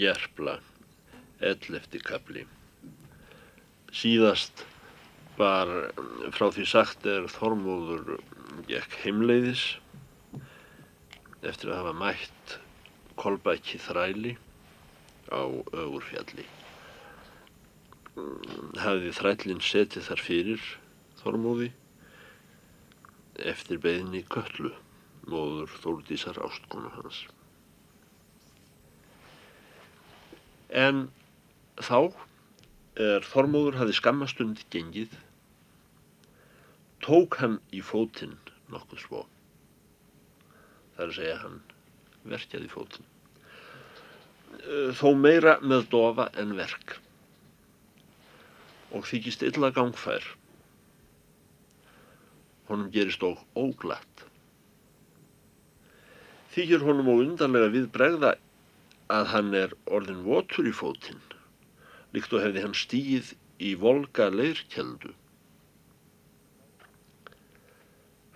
Jerpla, ellefti kapli. Síðast var frá því sagt er Þormóður gekk heimleiðis eftir að hafa mætt Kolbæki þræli á Ögurfjalli. Hafði þrælinn setið þar fyrir Þormóði eftir beðinni Köllu, móður Þórdísar ástkonu hans. En þá er Þormóður hafi skammastund gengið, tók hann í fótinn nokkuð svo. Það er að segja hann verkjaði fótinn. Þó meira með dofa en verk og þykist illa gangfær. Honum gerist og óglatt. Þykir honum og undarlega við bregða að hann er orðin votur í fótinn, líkt og hefði hann stíð í volga leirkeldu.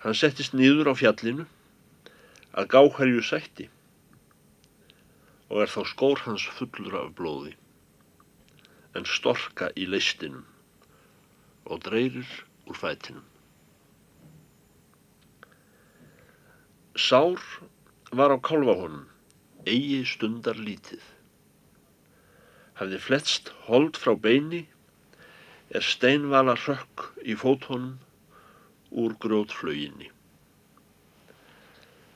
Hann settist nýður á fjallinu að gáhærju sætti og er þá skór hans fullur af blóði, en storka í leistinum og dreyrir úr fætinum. Sár var á kálfahónum, eigi stundar lítið. Hafði fletst hold frá beini, er steinvala hrökk í fótónum úr grótflöginni.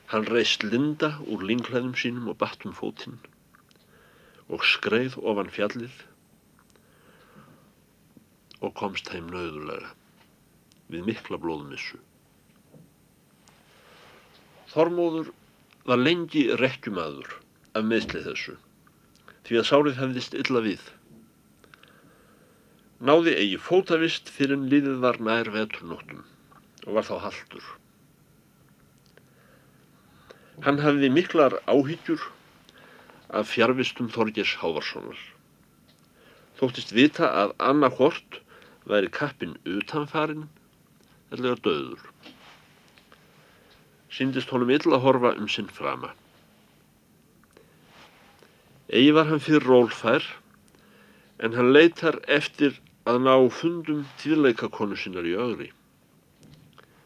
Hann reist linda úr linglæðum sínum og batt um fótinn og skreið ofan fjallið og komst heim nöðulega við mikla blóðmissu. Þormóður var lengi rekkjumadur af meðslið þessu því að sárið hefðist illa við. Náði eigi fótavist fyrir en líðið var nær veturnóttum og var þá haldur. Hann hafði miklar áhyggjur af fjárvistum Þorgers Hávarssonar. Þóttist vita að annarkort væri kappin utanfarin eða döður. Sýndist honum illa að horfa um sinn frama. Egi var hann fyrir rólfær en hann leitar eftir að ná fundum tíðleika konu sinnar í öðri.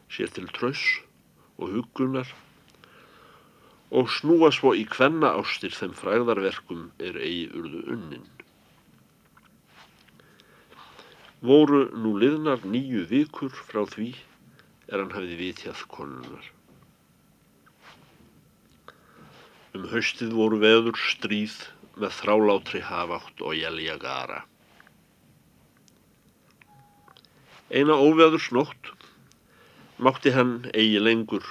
Sér til tröss og hugunar og snúa svo í kvenna ástir þeim fræðarverkum er eigi urðu unnin. Voru nú liðnar nýju vikur frá því er hann hafiði vitjað konunar. Um haustið voru veður stríð með þrálátri hafaft og jæljagara. Eina óveður snótt mátti hann eigi lengur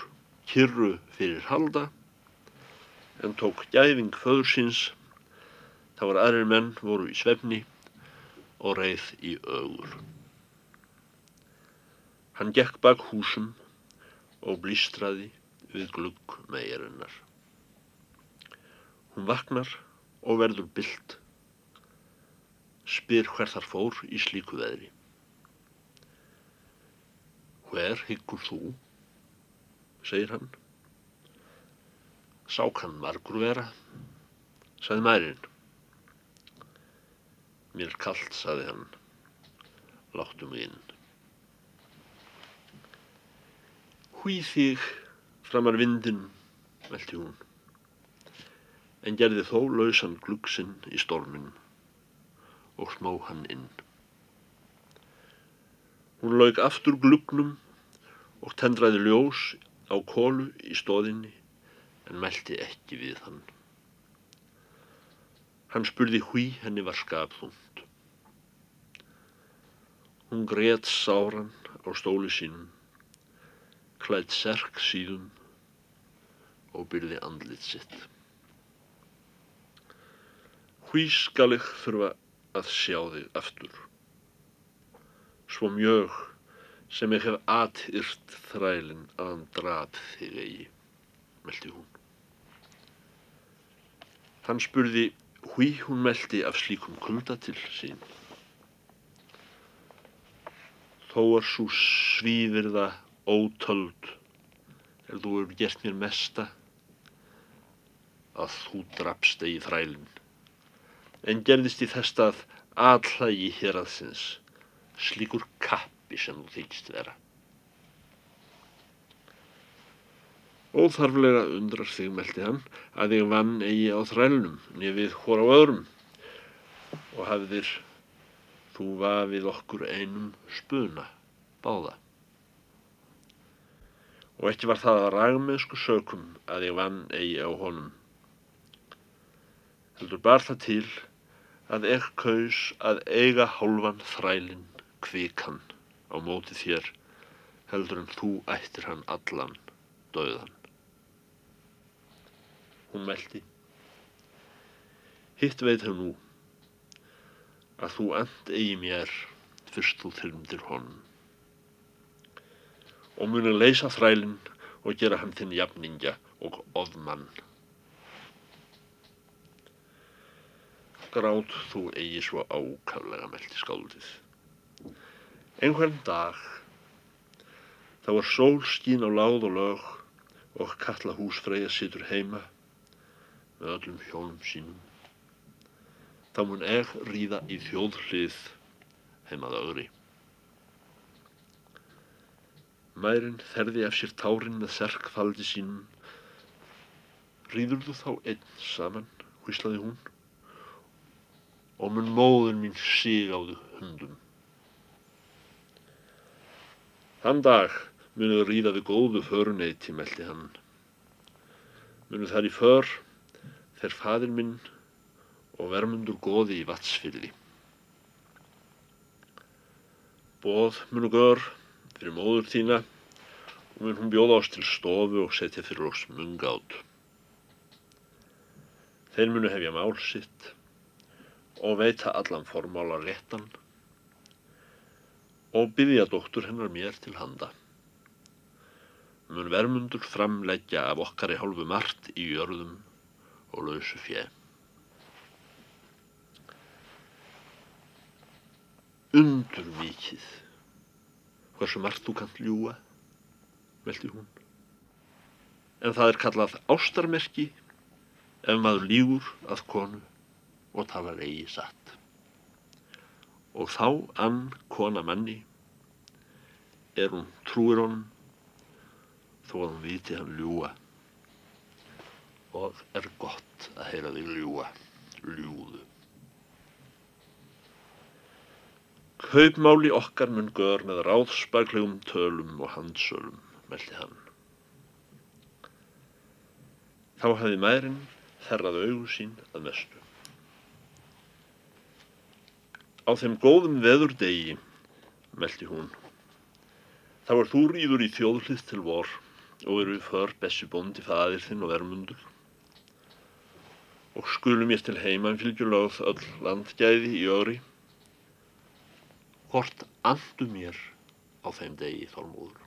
kyrru fyrir halda en tók gæfing föður síns þá var aðrir menn voru í svefni og reið í ögur. Hann gekk bak húsum og blístraði við glugg megirinnar. Hún vaknar og verður byllt. Spyr hver þar fór í slíku veðri. Hver hyggur þú? segir hann. Sá kann margur vera, sagði mærin. Mér kallt, sagði hann. Láttu mig inn. Hví þig framar vindin, velti hún en gerði þó lausan gluggsinn í stormin og smá hann inn. Hún lauk aftur gluggnum og tendraði ljós á kólu í stóðinni en meldi ekki við hann. Hann spurði hví henni var skapþúnd. Hún greiðt sáran á stóli sínum, klætt serk síðum og byrði andlit sitt. Hví skal ég þurfa að sjá þig aftur? Svo mjög sem ég hef atyrt þrælinn að hann draf þig eigi, meldi hún. Hann spurði hví hún meldi af slíkum kulda til sín. Þó er svo svíðirða ótöld er þú hefur gert mér mesta að þú drafst eigi þrælinn en gerðist í þess að allægi hér aðsins, slíkur kappi sem þú þykist vera. Óþarflega undrar þig, meldi hann, að ég vann eigi á þrælnum, nefið hór á öðrum og hafðir þú vafið okkur einum spuna, báða. Og ekki var það að ragmennsku sökum að ég vann eigi á honum. Heldur bar það til að ekk kaus að eiga hálfan þrælinn kvikan á móti þér heldur en þú ættir hann allan döðan. Hún meldi. Hitt veit hann nú að þú and eigi mér fyrst þú þyrmdir honum og muni leysa þrælinn og gera hann þinn jafningja og ofmann. Grátt þú eigi svo ákaflega meldi skáldið. Einhvern dag þá er sól skín á láð og lög og kalla hús freyja situr heima með öllum hjónum sínum þá mun eg ríða í þjóðhlið heimað öðri. Mærin þerði af sér tárin með serkfaldi sínum. Ríður þú þá einn saman, hvíslaði hún, og mun móður mín sig á þau hundum. Þann dag munuð ríða við góðu föruneyti, meldi hann. Munuð þar í för, þeir fadir minn og vermundur góði í vatsfylli. Bóð munu gör fyrir móður þína og mun hún bjóða oss til stofu og setja fyrir oss mungátt. Þeir munu hefja mál sitt og veita allan formála réttan og byggja dóttur hennar mér til handa. Mun vermundur framleggja af okkar í hálfu margt í jörðum og lausu fjö. undur mikið hversu margt þú kannt ljúa veldi hún en það er kallað ástarmerki ef maður lígur að konu og talar eigi satt og þá ann kona manni er hún trúir honum þó að hún viti hann ljúa og er gott að heyra þig ljúa ljúðu Kaupmáli okkar mun gör með ráðspaglegum tölum og handsölum, meldi hann. Þá hefði mærin þerrað augu sín að mestu. Á þeim góðum veður degi, meldi hún, þá er þú rýður í þjóðlið til vor og eru för bessi bóndi fadir þinn og vermundur og skulum ég til heimann fylgjulagð öll landgæði í öri Hvort andu mér á þeim degi þálmúður.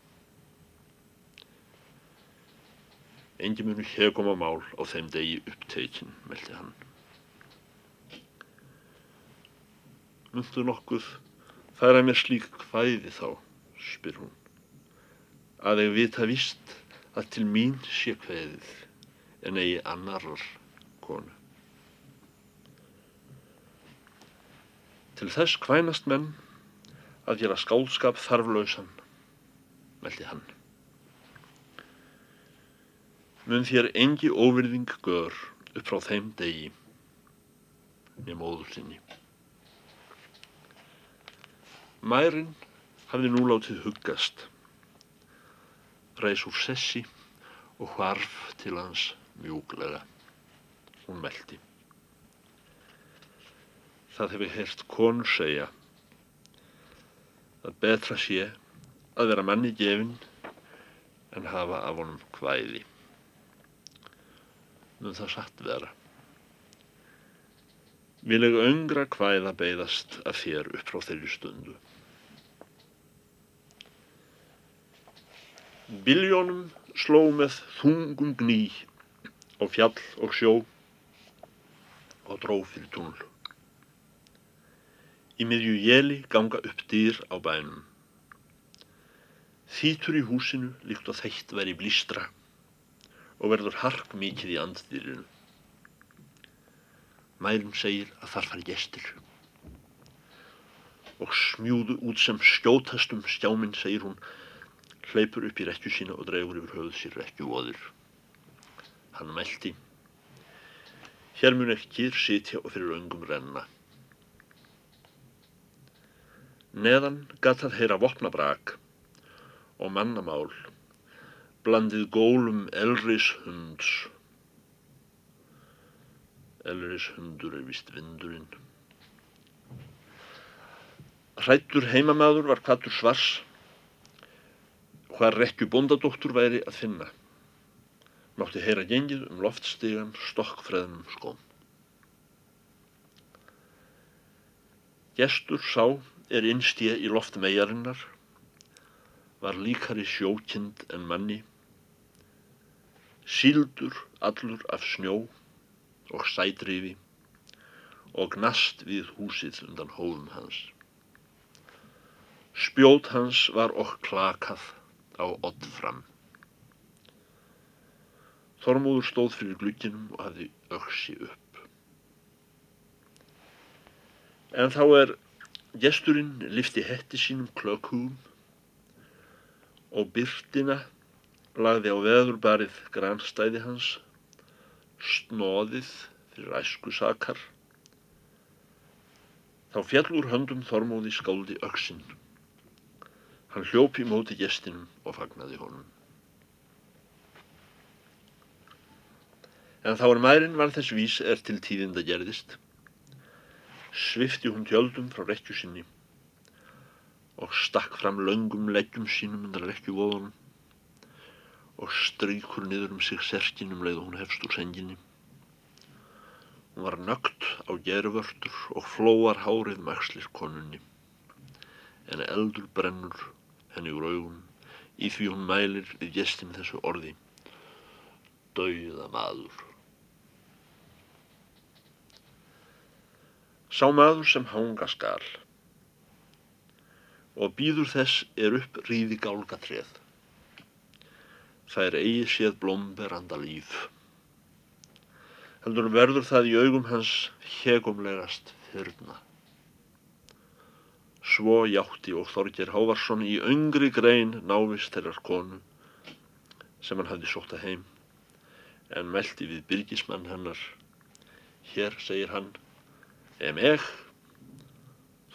Engi munu hér koma mál á þeim degi uppteikin, meldi hann. Mundu nokkuð færa mér slík hvæði þá, spyr hún, að ég vita vist að til mín sé hvæðið en eigi annarar konu. Til þess hvænast menn að gera skálskap þarflausan, veldi hann. Mun þér engi óvirðing gör upp frá þeim degi með móður sinni. Mærin hafði nú látið huggast, reys úr sessi og hvarf til hans mjúglega. Hún veldi. Það hefur hert konu segja að betra sé að vera manni gefin en hafa af honum hvæði. Nú það satt vera. Vil ég öngra hvæða beigðast að þér upp frá þeirri stundu. Biljónum sló með þungum gný og fjall og sjó og dróð fyrir túnl. Í miðju jeli ganga upp dýr á bænum. Þýtur í húsinu líkt og þeitt veri blístra og verður hark mikið í andstýrinu. Mærin segir að þar fari gestir. Og smjúðu út sem skjótastum stjáminn, segir hún, hleypur upp í rekju sína og dregur yfir höfuð sér rekju voður. Hann meldi. Hér mun ekki kýr sitja og fyrir öngum renna. Neðan gatað heyra vopnabrak og mannamál, blandið gólum elris hunds. Elris hundur er vist vindurinn. Hrættur heimamaður var kvattur svars hvað rekju bóndadóttur væri að finna. Mátti heyra gengið um loftstegan stokkfreðnum skóm. Gestur sá er innstið í loft megarinnar, var líkari sjókind en manni, síldur allur af snjó og sædrifi og gnast við húsið undan hófum hans. Spjót hans var okk klakað á odd fram. Þormóður stóð fyrir glukkinum og hafði öksi upp. En þá er gesturinn lifti hetti sínum klökugum og byrtina lagði á veðurbarið grannstæði hans, snóðið fyrir æsku sakar. Þá fjall úr höndum Þormóði skáldi öksinn. Hann hljópi móti gestinum og fagnaði honum. En þá er mærin var þess vís er til tíðinda gerðist. Svifti hún tjöldum frá rekju sinni og stakk fram löngum leggjum sínum undan rekkjuvóðunum og strykur niður um sig serkinum leið og hún hefst úr senginni. Hún var nögt á gervörtur og flóar hárið maxlir konunni, en eldur brennur henni úr augun í því hún mælir við gestin þessu orði. Dauða maður. Sá maður sem hanga skal. Og býður þess er upp ríði gálga treð það er eigi séð blómberanda líf. Heldur verður það í augum hans hegumlegast þyrna Svo játti og Þorger Hávarsson í öngri grein návist þeirrar konu sem hann hafði sótt að heim en meldi við byrgismann hennar. Hér segir hann, em eg,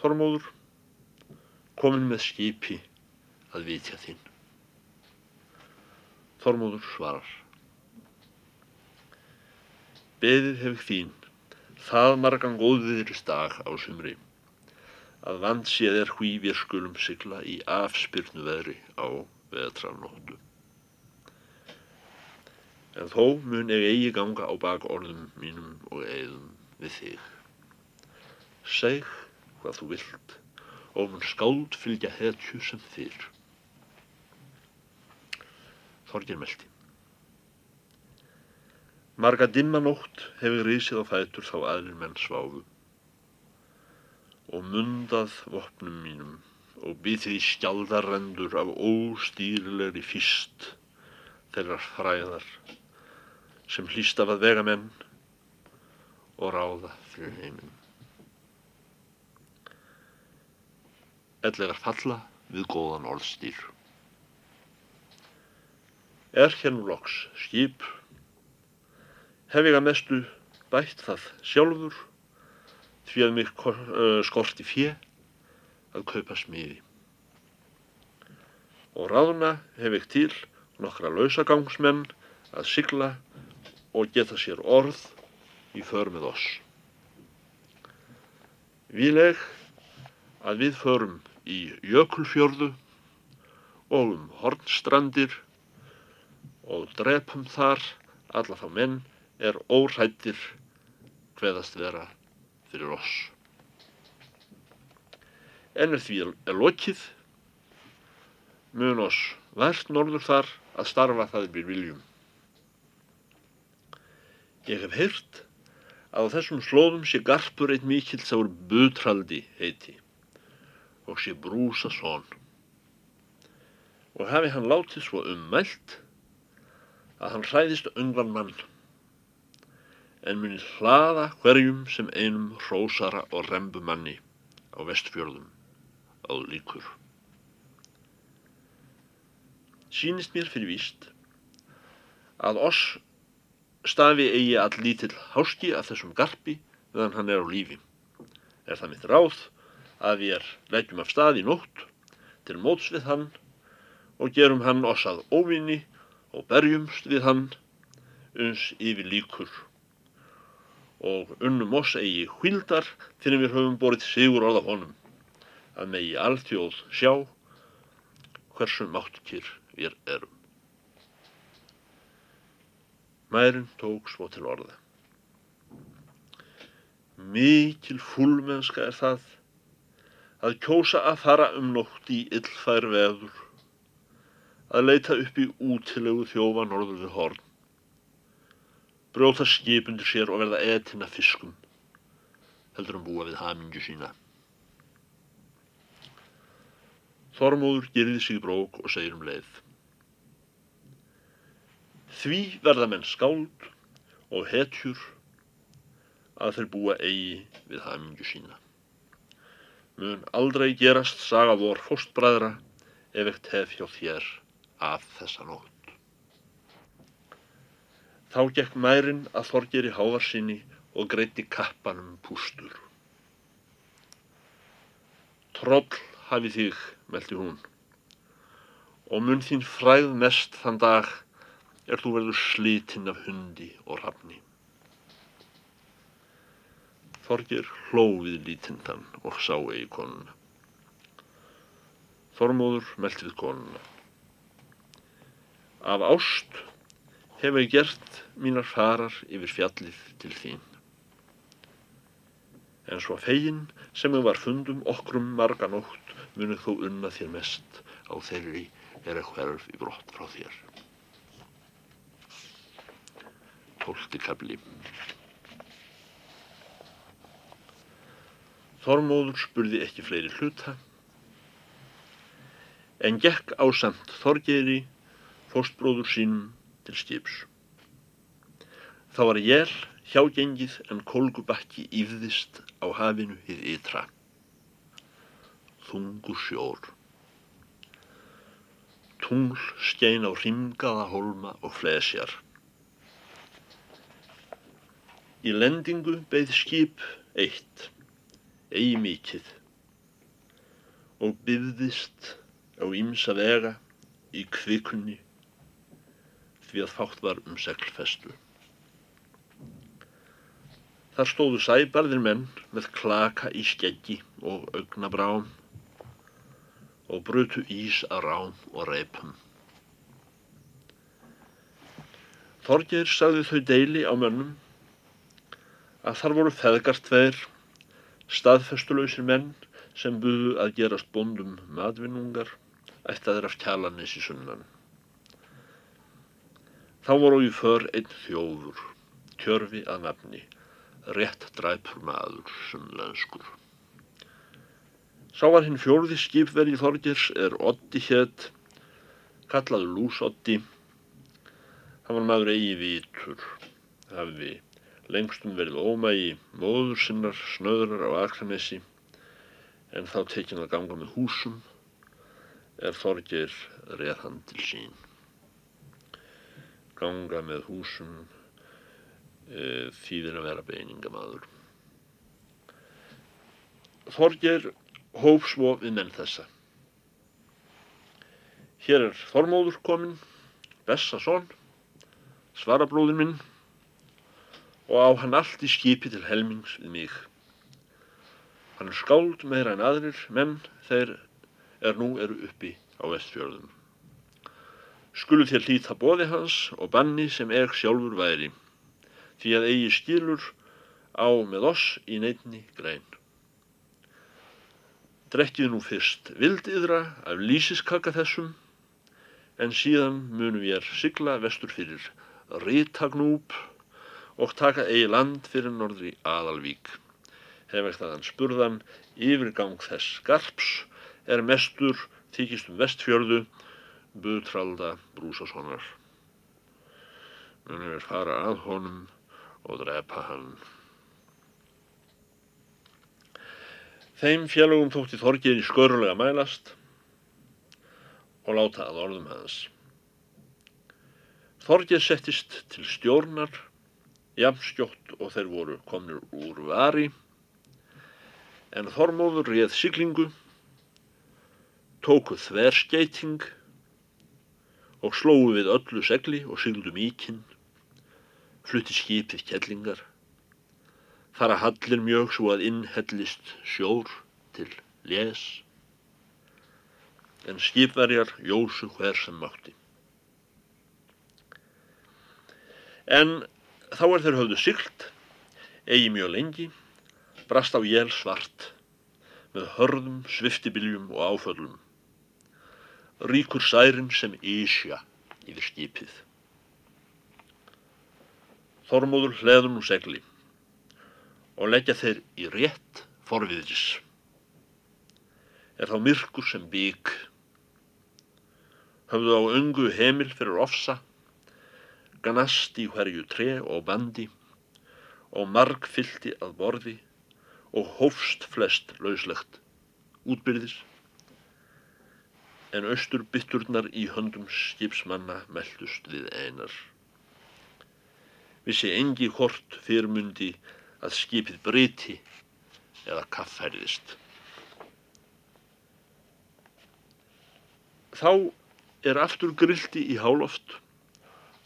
Þormóður, komin með skipi að vitja þinn. Þormóður svarar. Beðið hefur þín, það margan góðviðrist dag á sumri að vandséð er hví við skulum sigla í afspyrnu veðri á veðtrarnóttu. En þó mun ég eigi ganga á bak orðum mínum og eigðum við þig. Seg hvað þú vilt og mun skáld fylgja hetju sem þér. Þorgir meldi. Marga dimmanótt hefur risið á fætur þá aðlir menn sváfu og mundað vopnum mínum og býð því skjaldarendur af óstýrilegri fyrst þeirrar fræðar sem hlýst af að vega menn og ráða fyrir heiminn. Ellegar falla við góðan orðstýr. Er hérna loks skip, hef ég að mestu bætt það sjálfur því að mig skorti fjö að kaupa smiði. Og ráðuna hef ég til nokkra lausagangsmenn að sigla og geta sér orð í för með oss. Vileg að við förum í Jökulfjörðu og um Hornstrandir og drepum þar alla þá menn er órættir hveðast vera fyrir oss. En er því er lokið, mun oss vært norður þar að starfa það við viljum. Ég hef heyrt að á þessum slóðum sé garpur eitt mikill sáur butraldi heiti og sé brúsa són. Og hafi hann látið svo ummælt að hann hræðist öngvan mann en muni hlaða hverjum sem einum hrósara og rembumanni á vestfjörðum áður líkur. Sýnist mér fyrir víst að oss stafi eigi all lítill háski af þessum garpi meðan hann er á lífi. Er það mitt ráð að við er leggjum af stað í nótt til móts við hann og gerum hann oss að óvinni og berjumst við hann uns yfir líkur og unnum oss eigi hvildar þegar við höfum borið sigur orða honum að megi alltjóð sjá hversu máttkýr við erum. Mærin tók svo til orða. Mikil fúlmennska er það að kjósa að fara um nótt í illfær veður, að leita upp í útilegu þjófa norður við horn, brjóta skipundir sér og verða etina fiskum, heldur um búa við hamingju sína. Þormóður gerði sig brók og segir um leið. Því verða menn skáld og hetjur að þeir búa eigi við hamingju sína. Mun aldrei gerast saga vor fóstbræðra ef eitt hef hjá þér af þessa nótt. Þá gekk mærin að þorgeri hávarsinni og greiti kappanum pústur. Troll hafi þig, meldi hún, og mun þín fræð mest þann dag er þú verður slitinn af hundi og rafni. Þorgir hlófið lítinn þann og sá eigi konuna. Þormóður meldi við konuna. Af ást hef ég gert mínar farar yfir fjallið til þín. En svo fegin sem ég var fundum okkrum marga nótt munið þú unna þér mest á þeirri er að hverf í brott frá þér. Tólti kabli Þormóður spurði ekki fleiri hluta en gekk á samt Þorgeiri fóstbróður sínum til skips. Það var jél hjágengið en kolgubakki yfðist á hafinu hið ytra. Þungu sjór. Tungl skein á rimgaða holma og flesjar. Í lendingu beigð skip eitt, eigi mikið, og byggðist á ímsa vega í kvikunni því að fátt var um seglfestu. Þar stóðu sæbarðir menn með klaka í skeggi og augnabrám og brutu ís að rám og reipum. Þorgir sagði þau deili á mönnum að þar voru feðgar tveir, staðfestulöysir menn sem buðu að gerast bóndum matvinnungar, ættaðir af kjalanissi sunnan. Þá voru í för einn þjóður, tjörfi að nafni, rétt dræpur maður sunnlenskur. Sá var hinn fjórði skipveri Þorgers er Otti hétt, kallaður Lúsotti. Hann var maður eigi vitur, hafði lengstum verið ómægi móður sinnar snöðrar á Akranessi en þá tekinn að ganga með húsum er Þorgir reð hann til sín. Ganga með húsum e, þýðir að vera beiningamadur. Þorgir hóf svo við menn þessa. Hér er Þormóður kominn, Bessason, svarabróður minn og á hann allt í skipi til helmings við mig. Hann er skáld meira en aðrir, menn þeir er nú eru uppi á vestfjörðum. Skulu þér hlýta bóði hans og banni sem er sjálfur væri, því að eigi skilur á með oss í neittni grein. Drekkið nú fyrst vildiðra af lísiskaka þessum, en síðan munum ég sigla vestur fyrir Rítagnúp og taka eigi land fyrir norðri aðalvík. Hef ekki það hann spurðan, yfirgang þess skarps er mestur þykist um vestfjörðu, buðtralda brúsasónar. Munum við fara að honum og drepa hann. Þeim félagum þótti Þorgir í skörulega mælast og láta að orðum hans. Þorgir settist til stjórnar, jafnskjótt og þeir voru komnir úr vari, en Þormóður réð siglingu, tóku þverskeiting og slóu við öllu segli og sigldum íkinn, flutti skipið kellingar, fara hallir mjög svo að innhellist sjór til les, en skipverjar jósu hver sem mátti. En þá er þeir höfðu siglt, eigi mjög lengi, brast á jél svart, með hörðum, sviftibiljum og áföllum. Ríkur særin sem ísja yfir skipið. Þormóður hleður nú segli og leggja þeir í rétt forviðris. Er þá myrkur sem bík. Höfðu á öngu heimil fyrir ofsa, ganast í hverju tre og bandi og marg fylti að borði og hófst flest lauslegt útbyrðis en austur bytturnar í höndum skipsmanna meldust við einar. Vissi engi hort fyrrmundi að skipið breyti eða kaffærðist. Þá er aftur grildi í háloft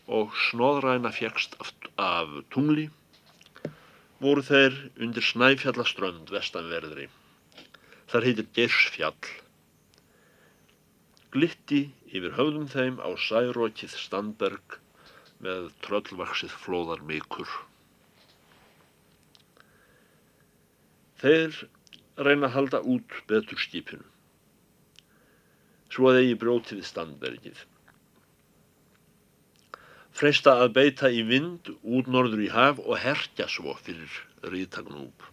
og snóðræna fjekst af tungli voru þeir undir Snæfjallaströnd vestanverðri. Þar heitir Gersfjall. Glitti yfir höfðum þeim á særókið Standberg með tröllvaksið flóðar mikur. Þeir reyna að halda út betur skipinu, svo að eigi brjótið Standbergið. Freista að beita í vind út norður í haf og herkja svo fyrir ríðtagnúb.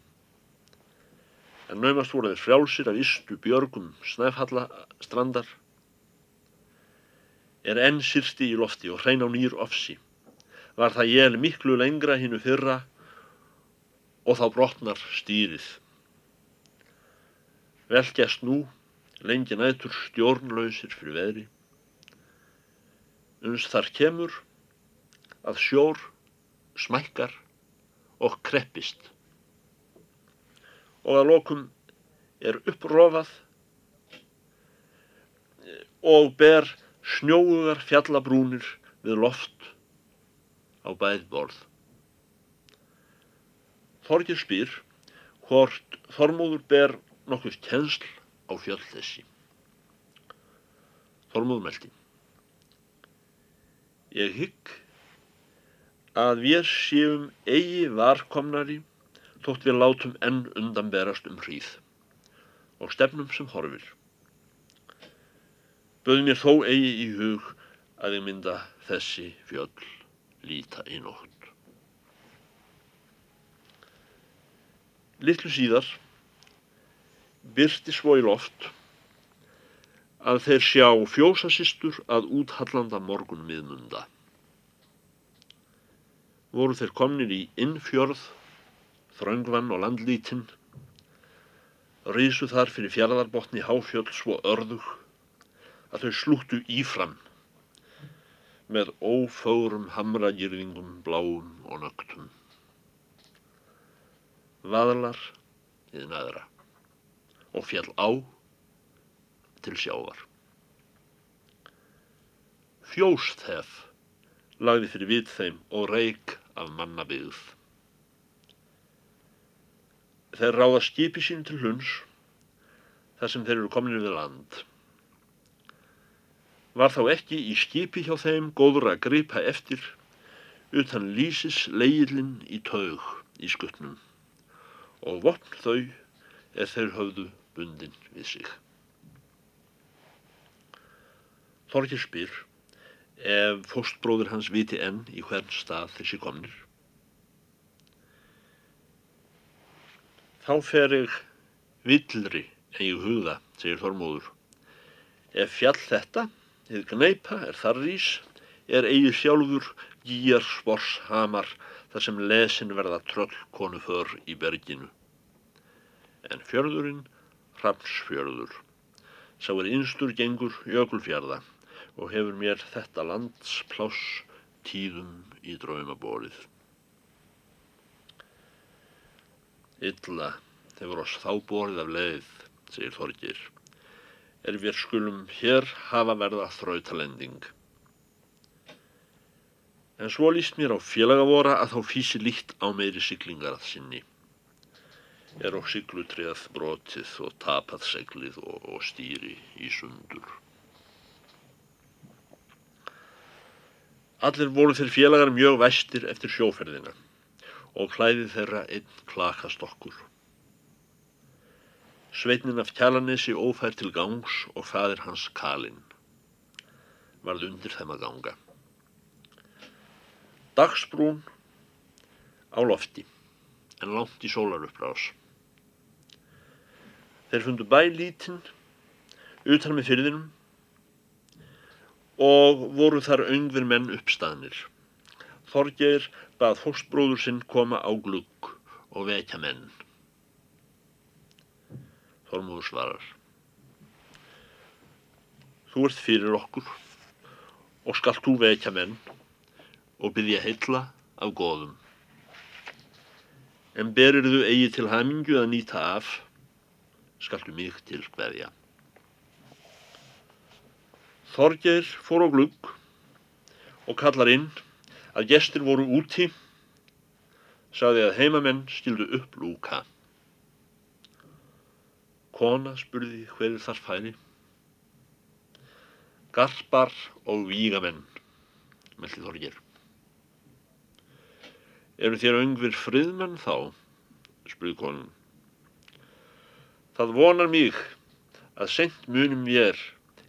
En naumast voru þeir frjálsir af istu björgum snæfhalla strandar er enn sýrsti í lofti og hrein á nýr ofsi. Var það jél miklu lengra hinnu fyrra og þá brotnar stýrið. Velgjast nú, lengi nætur stjórnlausir fyrir veðri. Uns þar kemur að sjór smækkar og kreppist. Og að lokum er upprofað og ber snjóugar fjallabrúnir við loft á bæð borð. Þorgir spyr hvort Þormóður ber nokkuð kjensl á fjöll þessi. Þormóður meldi. Ég hygg að við séum eigi varkomnari þótt við látum enn undanberast um hríð og stefnum sem horfir. Böð mér þó eigi í hug að ég mynda þessi fjöll líta í nótt. Littlu síðar byrti svo í loft að þeir sjá fjósasistur að úthallanda morgun miðmunda. Voru þeir komnir í innfjörð, þröngvann og landlítinn, risu þar fyrir fjaraðarbotni háfjöld svo örðug að þau slúttu ífram með ófórum hamragirðingum bláum og nögtum. Vaðlar við næðra og fjall á til sjávar. Fjósthef lagði fyrir vit þeim og reik af mannabyggð. Þeir ráða skipi sín til hunds þar sem þeir eru komin við land. Var þá ekki í skipi hjá þeim góður að gripa eftir utan lísis leigilinn í taug í skuttnum og vopn þau er þeir höfðu bundin við sig. Þorgir spyr ef fóstbróður hans viti enn í hvern stað þessi komnir. Þá fer ég villri en ég hugða, segir Þormóður. Ef fjall þetta, eða gneipa, er þar rís, er eigi sjálfur gýjar spors hamar þar sem lesin verða tröllkonu för í berginu. En fjörðurinn, Hrafnsfjörður, sá er innstur gengur jökulfjörða og hefur mér þetta landspláss tíðum í draumaborið. Illa hefur oss þá borið af leið, segir Þorgir, er við skulum hér hafa verða þrautalending. En svo líst mér á félagavora að þá físi líkt á meiri siglingar að sinni. Er og siglutrið brotið og tapað seglið og, og stýri í sundur. Allir voru þeir félagar mjög vestir eftir sjóferðina og klæði þeirra einn klakast okkur. Sveitnin af kjalanesi ófær til gangs og fadir hans kalinn. Varð undir þeim að ganga. Dagsbrún á lofti, en langt í sólaruppbrás. Þeir fundu bæ lítinn, utan með fyrðinum og voru þar öngvir menn uppstaðnir. Þorgeir bað fóstbróður sinn koma á glugg og vekja menn. Þormúður svarar. Þú ert fyrir okkur og skalt þú vekja menn og byggja heilla af góðum. En berir þú eigi til hamingu að nýta af, skaltu mig til hverja. Þorgeir fór á glugg og kallar inn að gestir voru úti, sagði að heimamenn skildu upp lúka. Kona spurði hverju þar færi. Garpar og vígamenn, meldi Þorgir. Eru þér öngvir friðmenn þá? spurði konun. Það vonar mig að sent munum ég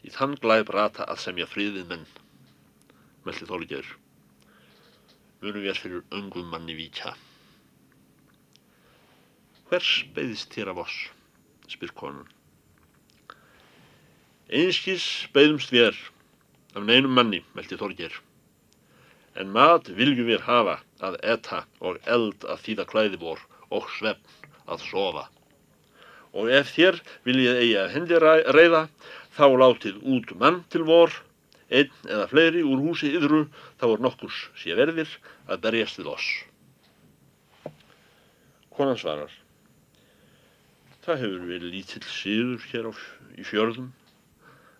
í þann glæb rata að semja friðið menn, meldi Þorgir munum við fyrir öngum manni víkja. Hvers beðist þér af oss, spyr konun. Einskís beðumst við af neinum manni, meldi Þorgir. En mat viljum við hafa að etta og eld að þýða klæði vor og svefn að sofa. Og ef þér viljið eigi að hendi reyða, þá látið út mann til vor einn eða fleiri úr húsi yðru þá er nokkurs sé verðir að berjast við oss. Konan svarar, það hefur verið lítill síður hér á, í fjörðum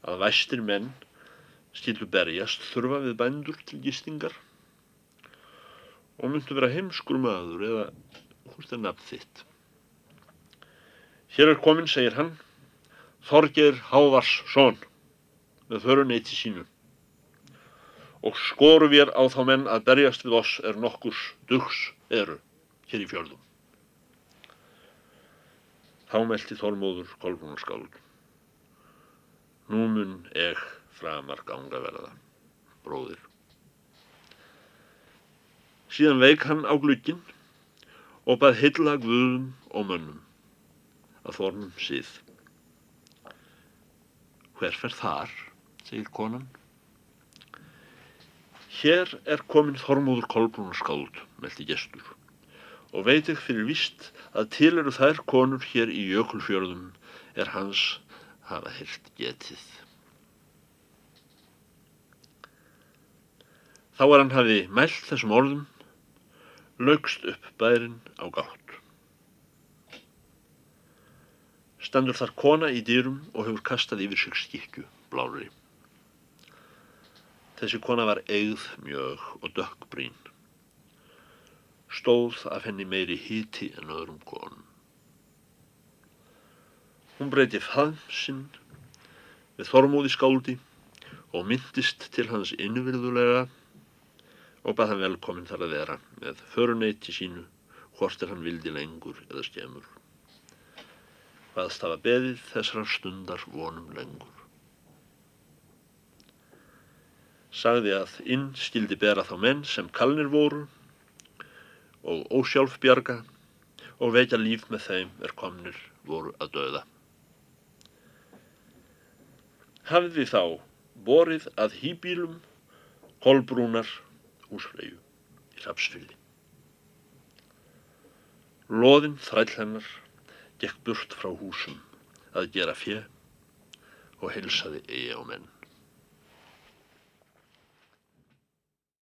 að væstir menn stílu berjast þurfa við bændur til gistingar og myndu vera heimskur maður eða hvort er nafn þitt. Hér er komin, segir hann, Þorger Hávars són með föruneyti sínu og skoru við á þá menn að berjast við oss er nokkurs dugs eru hér í fjörðum. Þá meldi Þormóður kolbúnarskáld. Nú mun eg framar ganga verða, bróðir. Síðan veik hann á glukkin og bað hylla guðum og mönnum að formum síð. Hver fer þar, segir konan. Hér er komin Þormóður Kolbrúnarskáld, meldi gestur, og veit ekki fyrir vist að til eru þær konur hér í jökulfjörðum er hans hafa heilt getið. Þá er hann hafi mælt þessum orðum, lögst upp bærin á gátt. Stendur þar kona í dýrum og hefur kastað yfir sig skikju, blári. Þessi kona var eigð mjög og dökkbrín. Stóð af henni meiri híti en öðrum konum. Hún breyti faðmsinn við þormóði skáldi og myndist til hans innvirðulega og bað hann velkomin þar að vera með föruneyti sínu hvort er hann vildi lengur eða skemur. Hvaðst hafa beðið þessar stundar vonum lengur. sagði að inn skildi bera þá menn sem kalnir voru og ósjálfbjarga og vekja líf með þeim er komnir voru að döða. Hafði þá borið að hýbílum kolbrúnar húsflegu í Rapsfyldi. Loðinn þræll hennar gekk burt frá húsum að gera fjö og heilsaði eigi á menn.